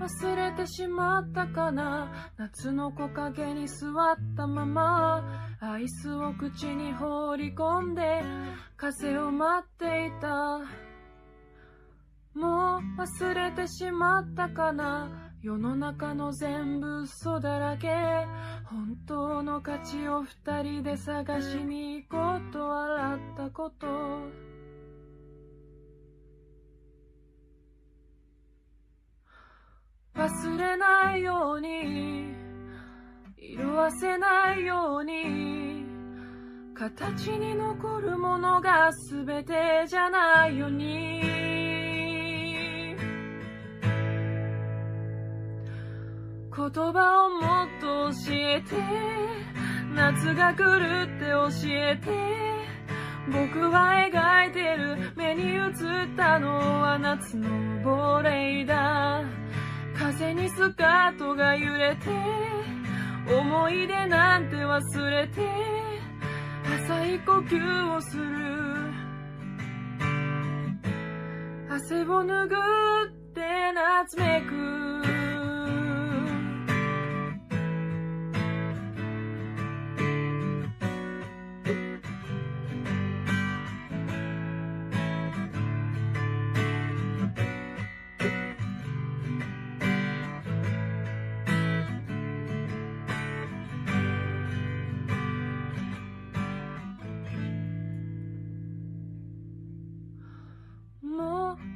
忘れてしまったかな。夏の木陰に座ったままアイスを口に放り込んで風を待っていた。もう忘れてしまったかな。世の中の全部嘘だらけ。本当の価値を二人で探しに行こうと笑ったこと。忘れないように色あせないように形に残るものが全てじゃないように。言葉をもっと教えて夏が来るって教えて僕は描いてる目に映ったのは夏の亡霊だ。風にスカートが揺れて思い出なんて忘れて浅い呼吸をする。汗を拭って夏めく。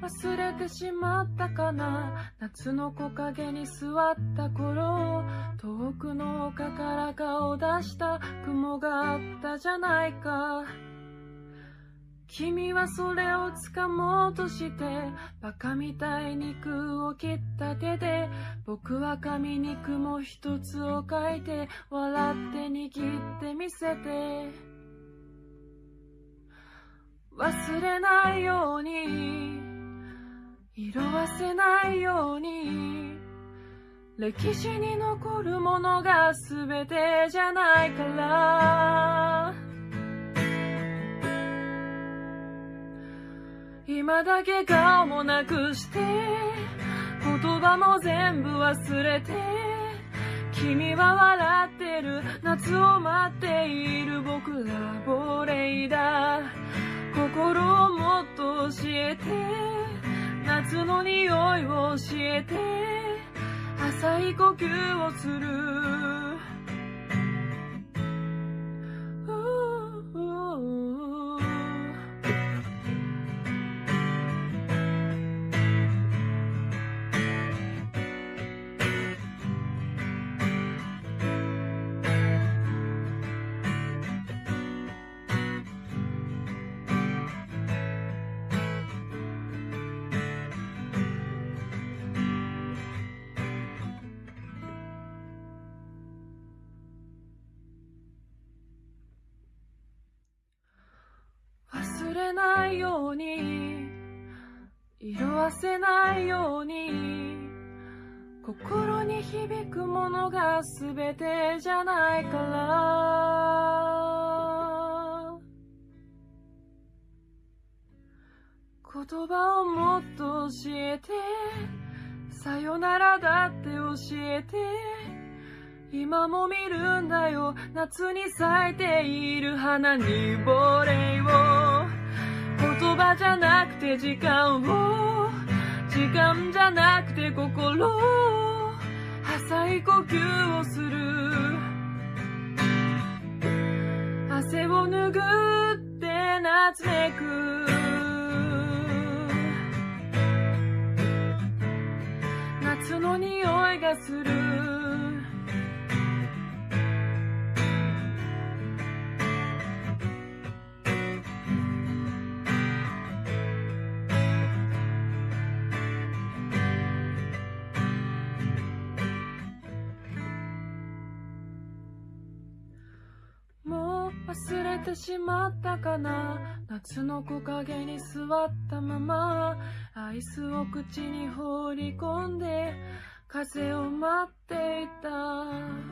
忘れてしまったかな。夏の木陰に座った頃遠くの丘から顔出した雲があったじゃないか。君はそれを掴もうとしてバカみたい肉を切った手で僕は紙に雲一つを書いて笑って握ってみせて。忘れないように。色褪せないように。歴史に残るものが全てじゃないから。今だけ顔もなくして言葉も全部忘れて君は笑ってる。夏を待っている。僕ら亡霊だ。心をもっと教えて。夏の匂いを教えて浅い呼吸をする。ないように色褪せないように心に響くものが全てじゃないから。言葉をもっと教えてさよならだって教えて今も見るんだよ夏に咲いている花に亡霊を。葉じゃなくて時間を時間じゃなくて心を浅い呼吸をする。汗を拭って夏めく。夏の匂いがする。てしまったかな？夏の木陰に座ったままアイスを口に放り込んで風を待っていた。